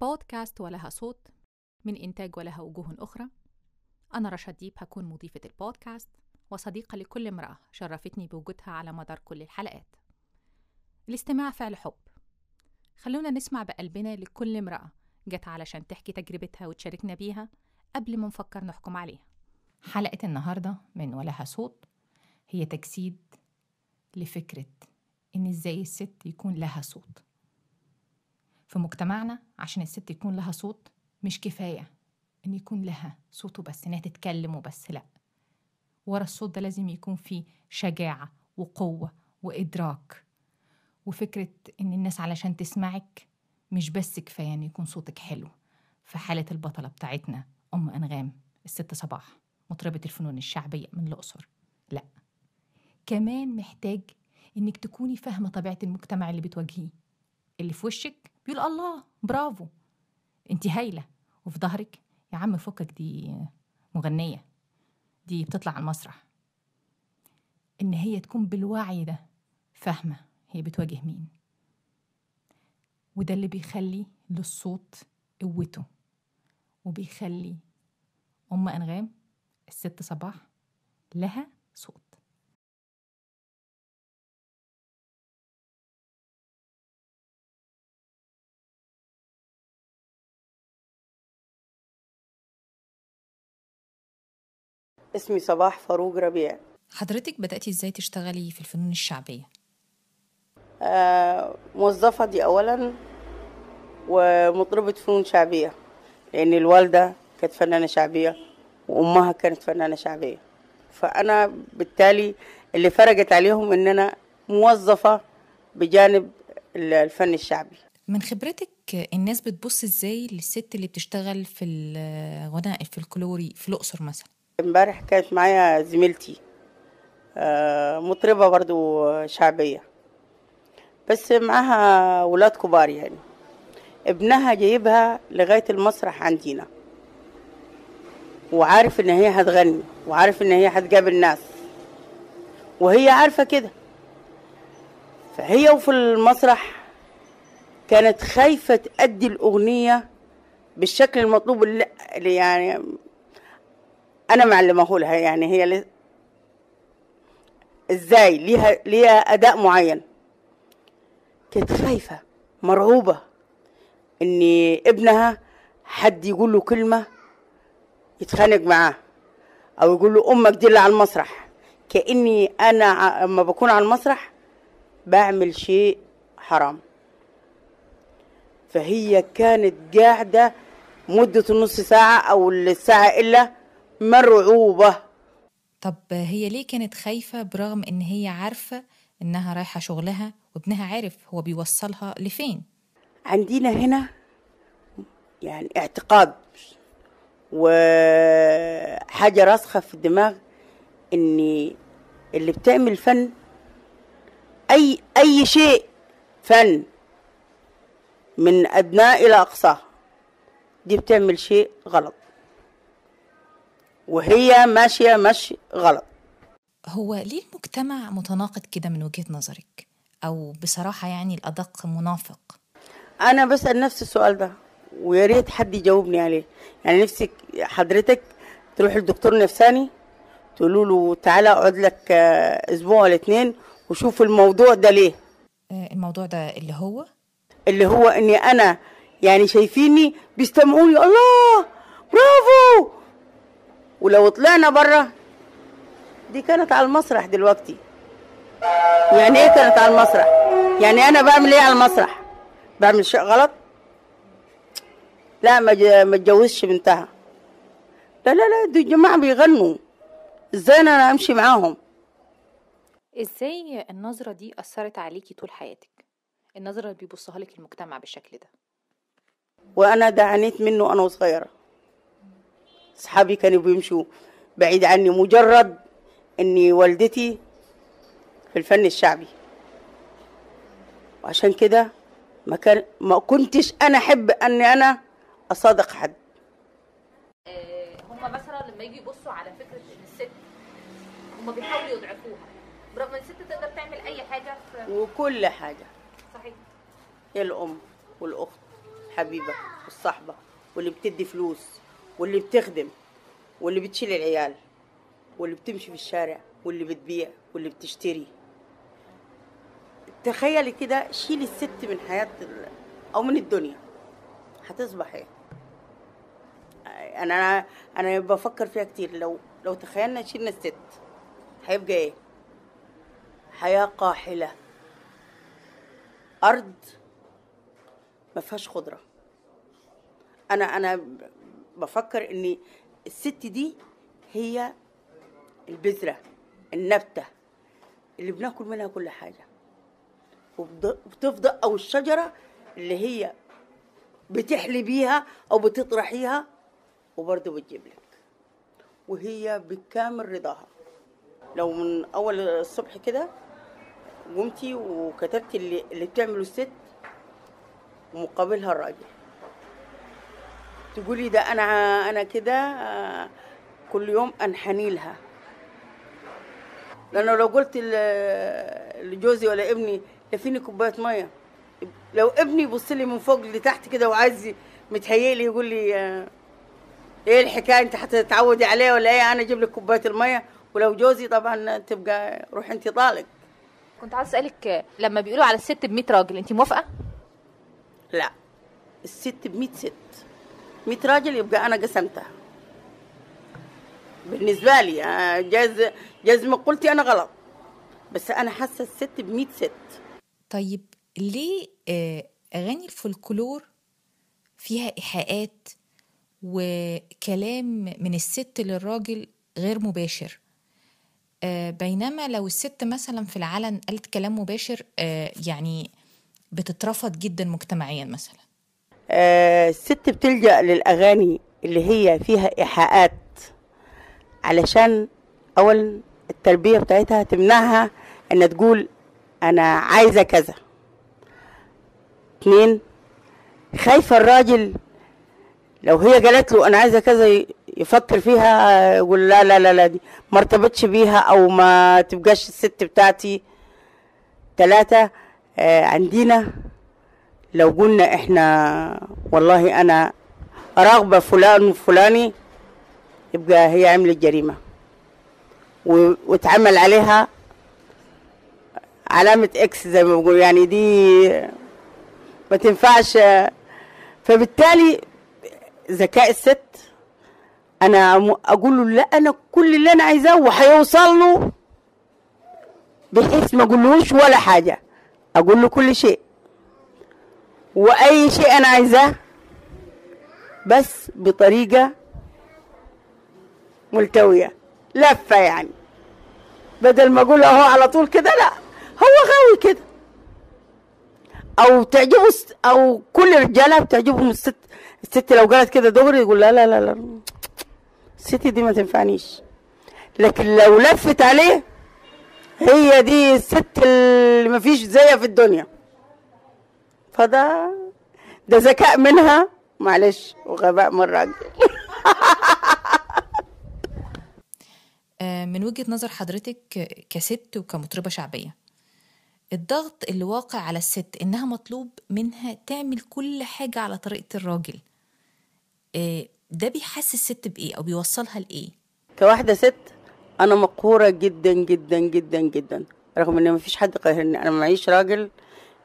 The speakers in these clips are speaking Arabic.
بودكاست ولها صوت من إنتاج ولها وجوه أخرى. أنا رشا ديب هكون مضيفة البودكاست وصديقة لكل امرأة شرفتني بوجودها على مدار كل الحلقات. الاستماع فعل حب. خلونا نسمع بقلبنا لكل امرأة جت علشان تحكي تجربتها وتشاركنا بيها قبل ما نفكر نحكم عليها. حلقة النهاردة من ولها صوت هي تجسيد لفكرة إن إزاي الست يكون لها صوت. في مجتمعنا عشان الست يكون لها صوت مش كفاية إن يكون لها صوت وبس إنها تتكلم وبس لأ. ورا الصوت ده لازم يكون فيه شجاعة وقوة وإدراك. وفكرة إن الناس علشان تسمعك مش بس كفاية إن يكون صوتك حلو. في حالة البطلة بتاعتنا أم أنغام الست صباح مطربة الفنون الشعبية من الأقصر لأ. كمان محتاج إنك تكوني فاهمة طبيعة المجتمع اللي بتواجهيه اللي في وشك بيقول الله برافو. انت هايلة. وفي ظهرك يا عم فكك دي مغنية. دي بتطلع على المسرح. إن هي تكون بالوعي ده فاهمة هي بتواجه مين. وده اللي بيخلي للصوت قوته. وبيخلي أم أنغام الست صباح لها صوت. اسمي صباح فاروق ربيع حضرتك بدأتي إزاي تشتغلي في الفنون الشعبية؟ آه موظفة دي أولا ومطربة فنون شعبية لأن الوالدة كانت فنانة شعبية وأمها كانت فنانة شعبية فأنا بالتالي اللي فرقت عليهم إن أنا موظفة بجانب الفن الشعبي من خبرتك الناس بتبص إزاي للست اللي بتشتغل في الغناء الفلكلوري في الأقصر مثلا؟ امبارح كانت معايا زميلتي آه، مطربة برضو شعبية. بس معاها ولاد كبار يعني. ابنها جايبها لغاية المسرح عندنا. وعارف إن هي هتغني وعارف إن هي هتقابل ناس. وهي عارفة كده. فهي وفي المسرح كانت خايفة تأدي الأغنية بالشكل المطلوب اللي يعني أنا معلمه لها يعني هي ل... إزاي؟ ليها ليها أداء معين. كانت خايفة مرعوبة إن ابنها حد يقول له كلمة يتخانق معاه أو يقول له أمك دي اللي على المسرح. كأني أنا لما بكون على المسرح بعمل شيء حرام. فهي كانت قاعدة مدة نص ساعة أو الساعة إلا مرعوبة. طب هي ليه كانت خايفة برغم إن هي عارفة إنها رايحة شغلها وابنها عارف هو بيوصلها لفين؟ عندنا هنا يعني اعتقاد وحاجة راسخة في الدماغ إن اللي بتعمل فن أي أي شيء فن من أدناه إلى أقصاه دي بتعمل شيء غلط. وهي ماشية مشي غلط. هو ليه المجتمع متناقض كده من وجهة نظرك؟ أو بصراحة يعني الأدق منافق؟ أنا بسأل نفس السؤال ده ويا ريت حد يجاوبني عليه. يعني نفسك حضرتك تروح للدكتور نفساني تقولوا له تعالى أقعد لك أسبوع ولا اتنين وشوف الموضوع ده ليه. الموضوع ده اللي هو؟ اللي هو إني أنا يعني شايفيني بيستمعوني. الله! برافو! ولو طلعنا بره دي كانت على المسرح دلوقتي. يعني إيه كانت على المسرح؟ يعني أنا بعمل إيه على المسرح؟ بعمل شيء غلط؟ لا ما ما اتجوزش بنتها. لا لا لا دي جماعة بيغنوا. إزاي أنا أمشي معاهم؟ إزاي النظرة دي أثرت عليكي طول حياتك؟ النظرة اللي بيبصها لك المجتمع بالشكل ده. وأنا ده عانيت منه أنا وصغيره أصحابي كانوا بيمشوا بعيد عني مجرد إني والدتي في الفن الشعبي. وعشان كده ما كان ما كنتش أنا أحب إني أنا أصادق حد. هم مثلا لما يجي يبصوا على فكرة إن الست هم بيحاولوا يضعفوها. برغم إن الست تقدر تعمل أي حاجة في وكل حاجة. صحيح. هي الأم والأخت الحبيبة والصحبة واللي بتدي فلوس. واللي بتخدم واللي بتشيل العيال واللي بتمشي في الشارع واللي بتبيع واللي بتشتري. تخيلي كده شيلي الست من حياة أو من الدنيا. هتصبح إيه؟ أنا أنا بفكر فيها كتير. لو لو تخيلنا شيلنا الست هيبقى إيه؟ حياة قاحلة. أرض ما فيهاش خضرة. أنا أنا بفكر إن الست دي هي البذرة النبتة اللي بناكل منها كل وبد- وبتفضل أو الشجرة اللي هي بتحلي بيها أو بتطرحيها وبرضه بتجيب لك. وهي بكامل رضاها. لو من أول الصبح كده قمتي وكتبتي اللي, اللي بتعمله الست ومقابلها الراجل. تقولي ده أنا أنا كده آه، كل يوم أنحني لها. لأنه لو قلت لجوزي ولا ابني لفيني كوباية مية؟ لو ابني يبص لي من فوق لتحت كده وعايز متهيئلي يقول لي آه، إيه الحكاية؟ أنت هتتعودي عليه ولا إيه؟ أنا أجيب لك كوباية المية. ولو جوزي طبعا تبقى روح أنت طالق. كنت عايز أسألك لما بيقولوا على الست ب 100 راجل أنت موافقة؟ لا. الست ب 100 ست. 100 راجل يبقى أنا قسمتها بالنسبة لي آه، جاز جاز ما قلتي أنا غلط. بس أنا حاسة الست ب 100 ست. طيب ليه آه، أغاني الفولكلور فيها إيحاءات وكلام من الست للراجل غير مباشر؟ آه، بينما لو الست مثلا في العلن قالت كلام مباشر يعني بتترفض جدا مجتمعيا مثلا. الست بتلجأ للأغاني اللي هي فيها إيحاءات علشان أولا التربية بتاعتها تمنعها إن تقول أنا عايزة كذا. اتنين خايفة الراجل لو هي قالت له أنا عايزة كذا يفكر فيها يقول لا لا لا لا دي ما ارتبطش بيها أو ما تبقاش الست بتاعتي. تلاتة آه، عندنا لو قلنا إحنا والله أنا راغبة فلان وفلاني يبقى هي عملت جريمة. و- واتعمل عليها علامة إكس زي ما بقول يعني دي ما تنفعش. فبالتالي ذكاء الست أنا أقول له لا أنا كل اللي أنا عايزاه وهيوصل له بحيث ما أقولهوش ولا حاجة. أقول له كل شيء. وأي شيء أنا عايزاه بس بطريقة ملتوية لفة يعني. بدل ما أقول أهو على طول كده لا هو غاوي كده. أو تعجبه أو كل الرجالة بتعجبهم الست الست لو قالت كده دغري يقول لا لا لا لا الست دي ما تنفعنيش. لكن لو لفت عليه هي دي الست اللي ما فيش زيها في الدنيا. فده ده ذكاء منها. معلش وغباء من الراجل آه، من وجهة نظر حضرتك كست وكمطربة شعبية الضغط اللي واقع على الست إنها مطلوب منها تعمل كل حاجة على طريقة الراجل آه، ده بيحسس الست بإيه أو بيوصلها لإيه؟ كواحدة ست أنا مقهورة جدا جدا جدا جدا رغم إن مفيش حد قاهرني أنا معيش راجل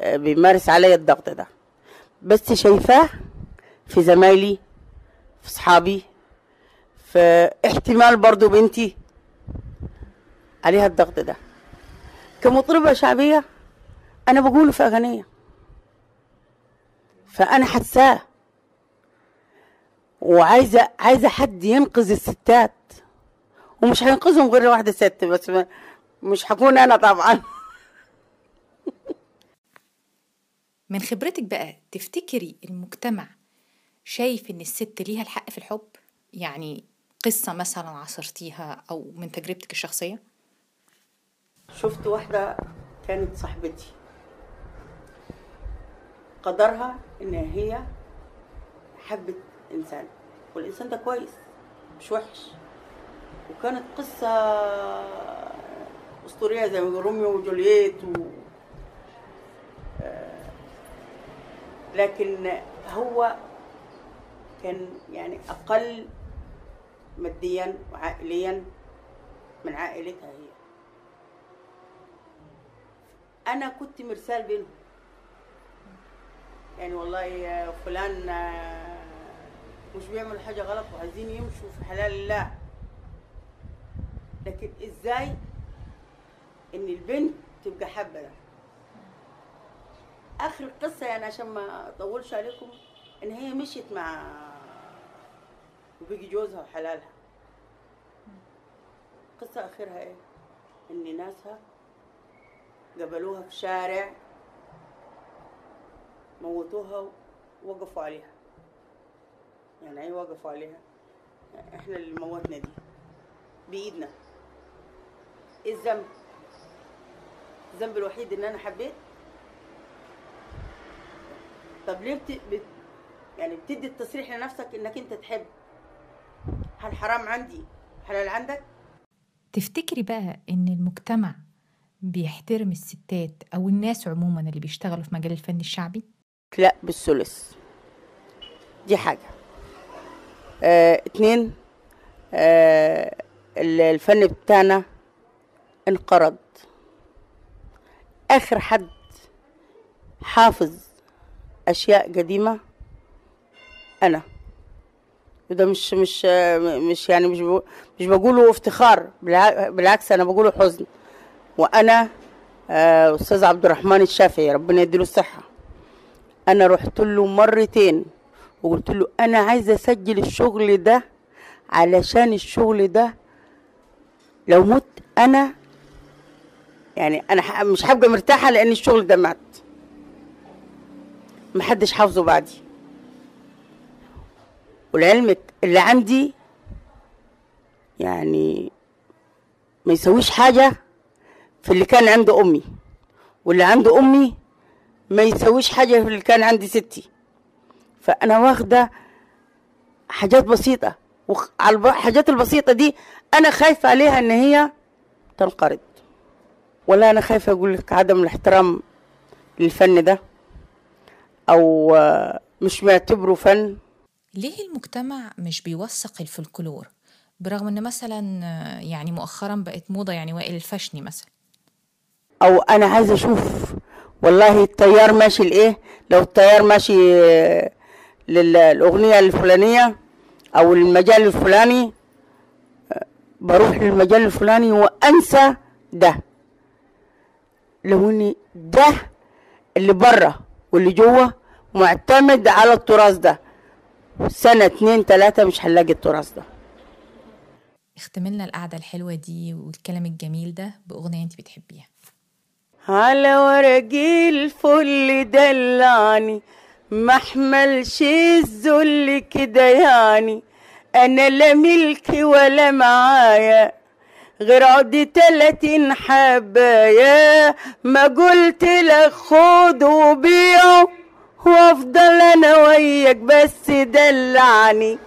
بيمارس عليا الضغط ده. بس شايفاه في زمايلي في صحابي في احتمال برضو بنتي عليها الضغط ده. كمطربة شعبية أنا بقوله في أغنية. فأنا حساه وعايزة عايزة حد ينقذ الستات. ومش هينقذهم غير واحدة ست بس مش هكون أنا طبعا. من خبرتك بقى تفتكري المجتمع شايف إن الست ليها الحق في الحب؟ يعني قصة مثلا عاصرتيها أو من تجربتك الشخصية؟ شفت واحدة كانت صاحبتي. قدرها إن هي حبت إنسان والإنسان ده كويس مش وحش. وكانت قصة أسطورية زي روميو وجولييت و... لكن هو كان يعني أقل ماديا وعائليا من عائلتها هي أنا كنت مرسال بينهم. يعني والله فلان آه، مش بيعمل حاجة غلط وعايزين يمشوا في حلال الله. لكن إزاي إن البنت تبقى حابة ده؟ آخر القصة يعني عشان ما أطولش عليكم إن هي مشيت مع وبيجي جوزها وحلالها. قصة آخرها إيه؟ إن ناسها قبلوها في شارع موتوها ووقفوا عليها. يعني إيه وقفوا عليها؟ إحنا اللي موتنا دي بإيدنا. إيه الذنب؟ الذنب الوحيد إن أنا حبيت؟ طب ليه بت... بت... يعني بتدي التصريح لنفسك إنك أنت تحب؟ هل حرام عندي؟ حلال عندك؟ تفتكري بقى إن المجتمع بيحترم الستات أو الناس عموما اللي بيشتغلوا في مجال الفن الشعبي؟ لا بالثلث. دي حاجة. آه اتنين آه ال- الفن بتاعنا انقرض. آخر حد حافظ أشياء قديمة. أنا. وده مش مش مش يعني مش مش بقوله افتخار بالع- بالعكس أنا بقوله حزن. وأنا آه، أستاذ عبد الرحمن الشافعي ربنا يديله الصحة. أنا رحت له مرتين وقلت له أنا عايزه أسجل الشغل ده علشان الشغل ده لو مت أنا يعني أنا مش هبقى مرتاحة لأن الشغل ده مات. محدش حافظه بعدي. ولعلمك اللي عندي يعني ما يسويش حاجة في اللي كان عند أمي. واللي عند أمي ما يسويش حاجة في اللي كان عندي ستي. فأنا واخدة حاجات بسيطة. وعلى الحاجات البسيطة دي أنا خايفة عليها إن هي تنقرض. ولا أنا خايفة أقول لك عدم الاحترام للفن ده. أو آه، مش معتبره فن. ليه المجتمع مش بيوثق الفلكلور برغم إن مثلا آه، يعني مؤخرا بقت موضة يعني وائل الفشني مثلا. أو أنا عايزه أشوف والله التيار ماشي لإيه؟ لو التيار ماشي آه، للأغنية الفلانية أو المجال الفلاني بروح للمجال الفلاني وأنسى ده. لو إني ده اللي بره واللي جوة معتمد على التراث ده. سنة اتنين تلاتة مش هنلاقي التراث ده. اختملنا القعدة الحلوة دي والكلام الجميل ده بأغنية انت بتحبيها. على ورقي الفل دلعني ما احملش الذل كده يعني. أنا لا ملكي ولا معايا. غير عدي تلاتين حبايا ما قلت لك خد وبيع وأفضل أنا وياك بس دلعني.